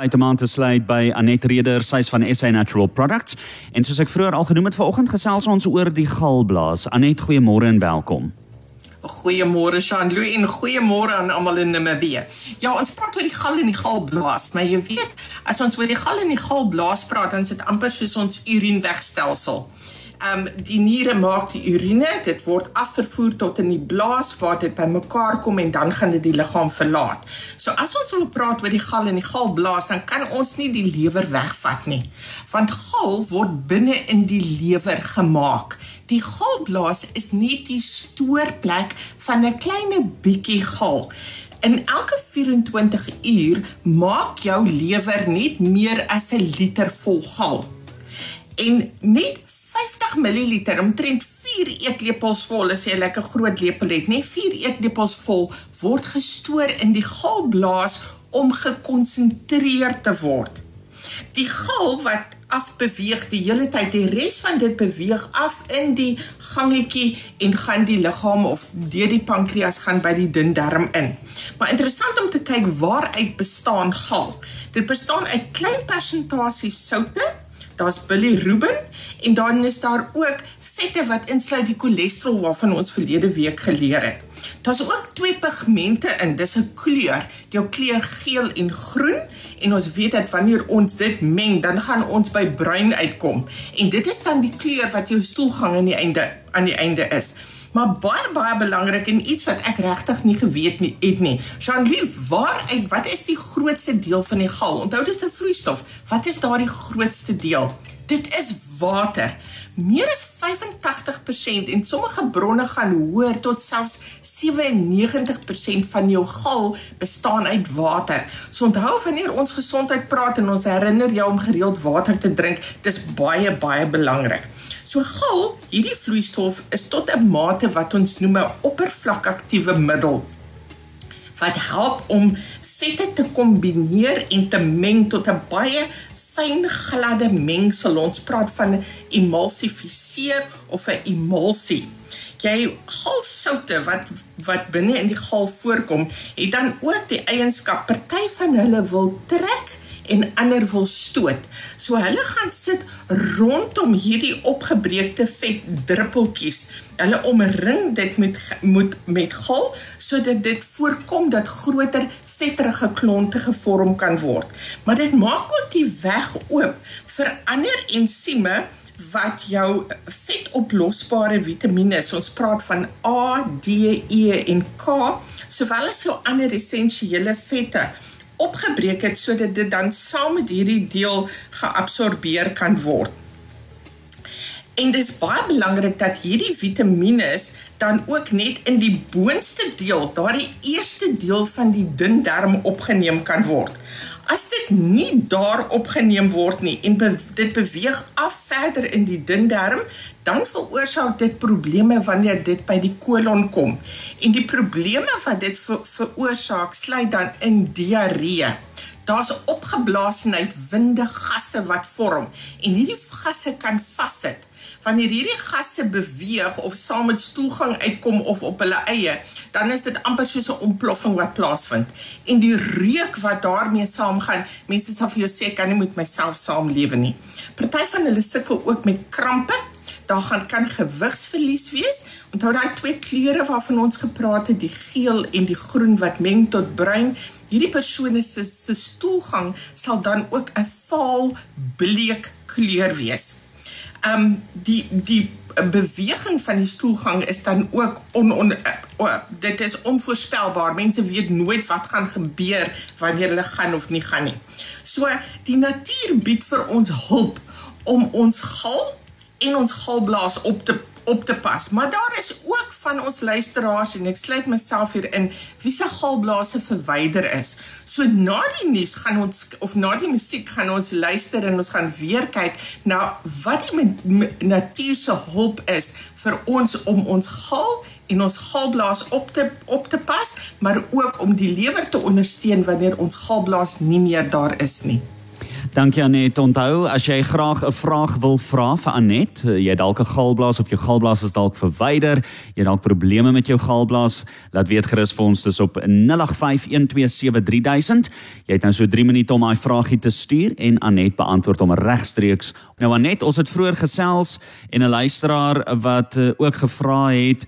Uit om aan te sluit by Anet Reder, sy's van SA Natural Products. En soos ek vroeër al genoem het vanoggend gesels ons oor die galblaas. Anet, goeiemôre en welkom. Goeiemôre Jean-Louis en goeiemôre aan almal in Namibië. Ja, ons praat oor die gal en die galblaas, maar jy weet, as ons oor die gal en die galblaas praat, dan is dit amper soos ons urineweggstelsel um, die niere maak die urine, dit word afvervoer tot in die blaas waar dit bymekaar kom en dan gaan dit die liggaam verlaat. So as ons wil praat oor die gal en die galblaas, dan kan ons nie die lewer wegvat nie. Want gal word binne in die lewer gemaak. Die galblaas is net die stoorplek van 'n klein bietjie gal. In elke 24 uur maak jou lewer net meer as 'n liter vol gal. En net 50 ml omtrent 4 eetlepels vol as jy 'n lekker groot lepel het, nê? 4 eetlepels vol word gestoor in die galblaas om gekonsentreer te word. Die gal wat afbeweeg die hele tyd, die res van dit beweeg af in die gangetjie en gaan die liggaam of deur die pankreas gaan by die dun darm in. Maar interessant om te kyk waaruit bestaan gal. Dit bestaan uit klein persentasies soutte daar's bilirubin en dan is daar ook vette wat insluit die cholesterol waarvan ons verlede week geleer het. Daar's ook twee pigmente in, dis 'n kleur, jou kleur geel en groen en ons weet dat wanneer ons dit meng, dan gaan ons by bruin uitkom. En dit is dan die kleur wat jou stoelgang aan die einde aan die einde is. Maar baie baie belangrik en iets wat ek regtig nie geweet nie het nie. Jean-Louis, waar uit wat is die grootste deel van die gal? Onthou dis 'n vloeistof. Wat is daardie grootste deel? Dit is water. Meer as 85% en sommige bronne gaan hoor tot selfs 97% van jou gal bestaan uit water. So onthou wanneer ons gesondheid praat en ons herinner jou om gereeld water te drink, dis baie baie belangrik. So gal, hierdie vloeistof is tot 'n mate wat ons noem 'n oppervlakaktiewe middel wat help om vette te kombineer en te meng tot 'n baie fyn gladde mengsel. Ons praat van emulsifiseer of 'n emulsie. Jy galsoute wat wat binne in die gal voorkom, het dan ook die eienskap party van hulle wil trek en ander wil stoot. So hulle gaan sit rondom hierdie opgebreekte vet druppeltjies. Hulle omring dit met met met gal sodat dit voorkom dat groter vetterige klonte gevorm kan word. Maar dit maak ook die weg oop vir ander ensieme wat jou vetoplosbare vitamiene, ons praat van A, D, E en K, sowel as jou ander essensiële vette opgebreek het sodat dit dan saam met hierdie deel geabsorbeer kan word. En dit is baie belangrik dat hierdie vitamiene dan ook net in die boonste deel, daardie eerste deel van die dun darm opgeneem kan word. As dit nie daar opgeneem word nie en be dit beweeg af verder in die dun darm, dan veroorsaak dit probleme wanneer dit by die kolon kom. En die probleme wat dit ver veroorsaak, sluit dan in diarree. Daar's opgeblaasenheid, winde gasse wat vorm en hierdie gasse kan vassit wanneer hierdie gasse beweeg of saam met stoelgang uitkom of op hulle eie, dan is dit amper soos 'n ontploffing wat plaasvind. En die reuk wat daarmee saamgaan, mense sal vir jou sê kan nie met myself saamlewe nie. Party van hulle sukkel ook met krampe. Daar gaan kan gewigsverlies wees. Onthou daai twee kleure waarvan ons gepraat het, die geel en die groen wat meng tot bruin. Hierdie persone se se stoelgang sal dan ook 'n vaal bleek kleur wees um die die beweging van die stoelgang is dan ook on, on uh, dit is onvoorspelbaar. Mense weet nooit wat gaan gebeur wanneer hulle gaan of nie gaan nie. So die natuur bied vir ons hulp om ons gal en ons galblaas op te op te pas. Maar daar is ook van ons luisteraars en ek sluit myself hier in wie se galblaase verwyder is. So na die nuus gaan ons of na die musiek gaan ons luister en ons gaan weer kyk na wat die natuur se hulp is vir ons om ons gal en ons galblaas op te op te pas, maar ook om die lewer te ondersteun wanneer ons galblaas nie meer daar is nie. Dankie Anet. Onthou as jy graag 'n vraag wil vra vir Anet, eh, jy dalk 'n galblaas of jou galblaas is dalk verwyder, jy dalk probleme met jou galblaas, laat weet gerus vir ons dis op 0851273000. Jy het nou so 3 minute om daai vraagie te stuur en Anet beantwoord hom regstreeks. Nou Anet, ons het vroeër gesels en 'n luisteraar wat uh, ook gevra het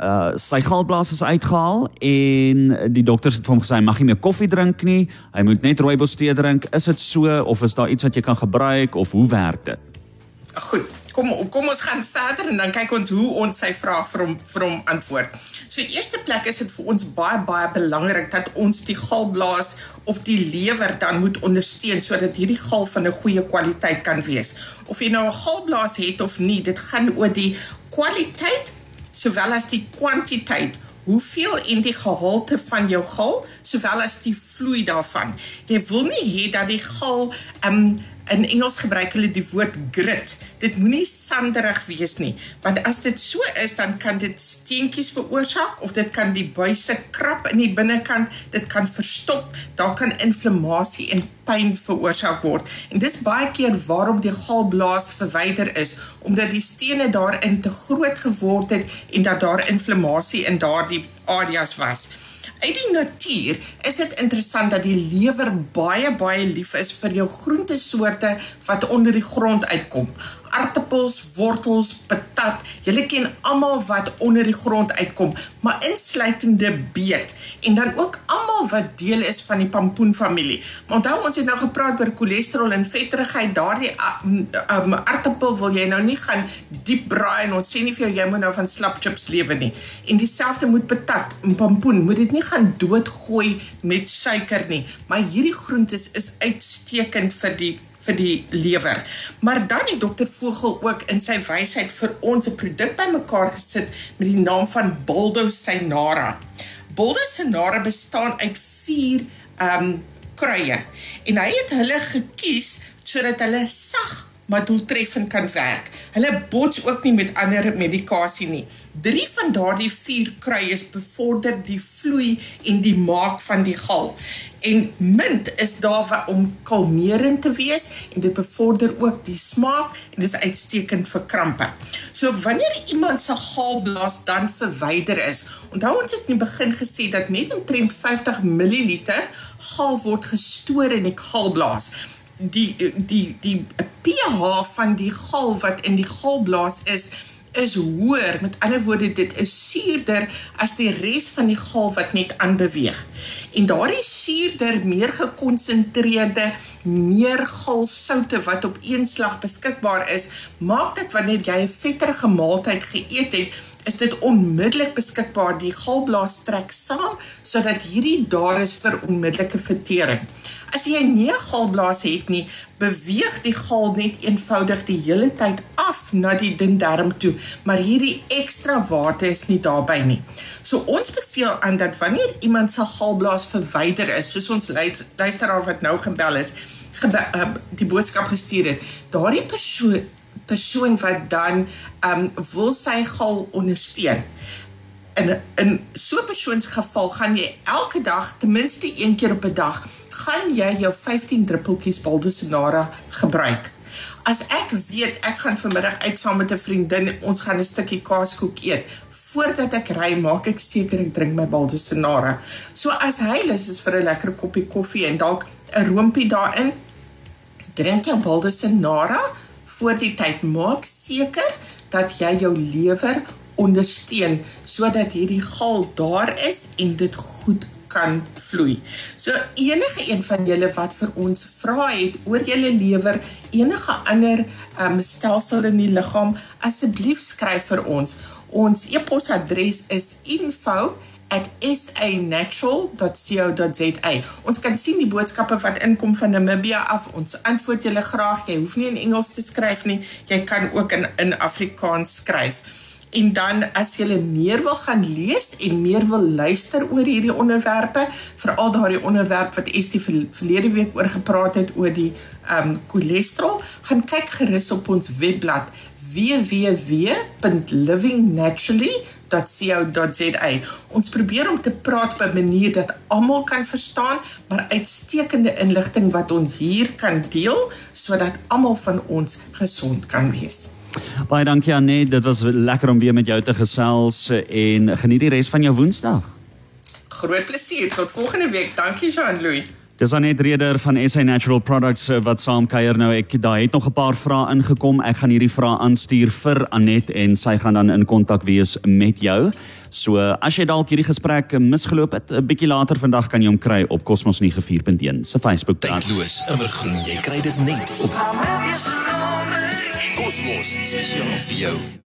uh sy galblaas is uitgehaal en die dokters het vir hom gesê hy mag nie meer koffie drink nie. Hy moet net rooibos tee drink. Is dit so of is daar iets wat jy kan gebruik of hoe werk dit? Goed. Kom kom ons gaan verder en dan kyk ons hoe ons sy vraag vir hom vir hom antwoord. So eerste plek is dit vir ons baie baie belangrik dat ons die galblaas of die lewer dan moet ondersteun sodat hierdie gal van 'n goeie kwaliteit kan wees. Of jy nou 'n galblaas het of nie, dit gaan oor die kwaliteit sowel as die kwantiteit hoeveel en die gehalte van jou gal sowel as die vloei daarvan. Jy wil nie hê dat die gal um, in Engels gebruik hulle die woord grit. Dit moenie sanderig wees nie, want as dit so is, dan kan dit steentjies veroorsaak of dit kan die buise krap in die binnekant, dit kan verstop, daar kan inflammasie en pyn veroorsaak word. En dis baie keer waarom die galblaas verwyder is, omdat die stene daarin te groot geword het en dat daar inflammasie in daardie areas was. Uit die natuur is dit interessant dat die lewer baie baie lief is vir jou groentesoorte wat onder die grond uitkom aartappels, wortels, patat. Julle ken almal wat onder die grond uitkom, maar insluitende beet en dan ook almal wat deel is van die pampoenfamilie. Onthou ons het nou gepraat oor cholesterol en vetterigheid. Daardie um, um, aartappel wil jy nou nie gaan diep braai en ons sê nie vir jou jy moet nou van slap chips lewe nie. En dieselfde moet patat en pampoen, moet dit nie gaan doodgooi met suiker nie. Maar hierdie groentes is uitstekend vir die vir die lewer. Maar dan het dokter Vogel ook in sy wysheid vir ons 'n produk bymekaar gesit met die naam van Boldo Cynara. Boldo Cynara bestaan uit 4 ehm um, kruie en hy het hulle gekies sodat hulle sag maar doeltreffend kan werk. Hulle bots ook nie met ander medikasie nie. 3 van daardie 4 kruie bevorder die vloei en die maak van die gal. En mint is daar om kalmerend te wees en dit bevorder ook die smaak en dis uitstekend vir krampe. So wanneer iemand se galblaas dan verwyder is, onthou ons het in die begin gesê dat net omtrent 50 ml gal word gestoor in die galblaas die die die pH van die gal wat in die galblaas is is hoër. Met ander woorde dit is suurder as die res van die gal wat net aanbeweeg. En daardie suurder meer gekonsentreerde meer galsoute wat op een slag beskikbaar is maak dit wanneer jy 'n vetterige maaltyd geëet het is dit onmiddellik beskikbaar die galblaas trek saam sodat hierdie daar is vir onmiddellike vertering As jy nie galblaas het nie, beweeg die gal net eenvoudig die hele tyd af na die dun darm toe, maar hierdie ekstra water is nie daarby nie. So ons beveel aan dat wanneer iemand se galblaas verwyder is, soos ons luisteraar wat nou gebel is, gebe, uh, die boodskap gestuur het, daardie persoon persoon wat dan um wil sy gal ondersteun in in so 'n persoon se geval gaan jy elke dag ten minste een keer op 'n dag gaan jy jou 15 druppeltjies Baldosonara gebruik. As ek weet ek gaan vanmiddag uit saam met 'n vriendin, ons gaan 'n stukkie kaaskoek eet. Voordat ek ry, maak ek seker ek drink my Baldosonara. So as hy lus is vir 'n lekker koppie koffie en dalk 'n roompie daarin, drink jou Baldosonara voor die tyd. Maak seker dat jy jou lewer ondersteun sodat hierdie gal daar is en dit goed kan vloei. So enige een van julle wat vir ons vra het oor julle lewer, enige ander um, stelsel in die liggaam, asseblief skryf vir ons. Ons e-posadres is info at sanatural.co.za. Ons kan sien die boodskappe wat inkom van Namibia af. Ons antwoord julle graag. Jy hoef nie in Engels te skryf nie. Jy kan ook in in Afrikaans skryf. En dan as jy meer wil gaan lees en meer wil luister oor hierdie onderwerpe, veral daardie onderwerp wat Estie verlede week oor gepraat het oor die ehm um, cholesterol, gaan kyk gerus op ons webblad www.livingnaturally.co.za. Ons probeer om te praat op 'n manier dat almal kan verstaan, maar uitstekende inligting wat ons hier kan deel sodat almal van ons gesond kan wees. Baie dankie Anet, dit was lekker om weer met jou te gesels en geniet die res van jou Woensdag. Groot plesier tot volgende week. Dankie Jean-Louis. Dis Anet Reder van SA Natural Products eh, wat saam kuier nou. Ek daar het nog 'n paar vrae ingekom. Ek gaan hierdie vrae aanstuur vir Anet en sy gaan dan in kontak wees met jou. So as jy dalk hierdie gesprek misgeloop het, 'n bietjie later vandag kan jy hom kry op Cosmos 94.1 se Facebook bladsy. Tydloos, immergroen. Jy kry dit net op Cosmos spesiaal vir jou.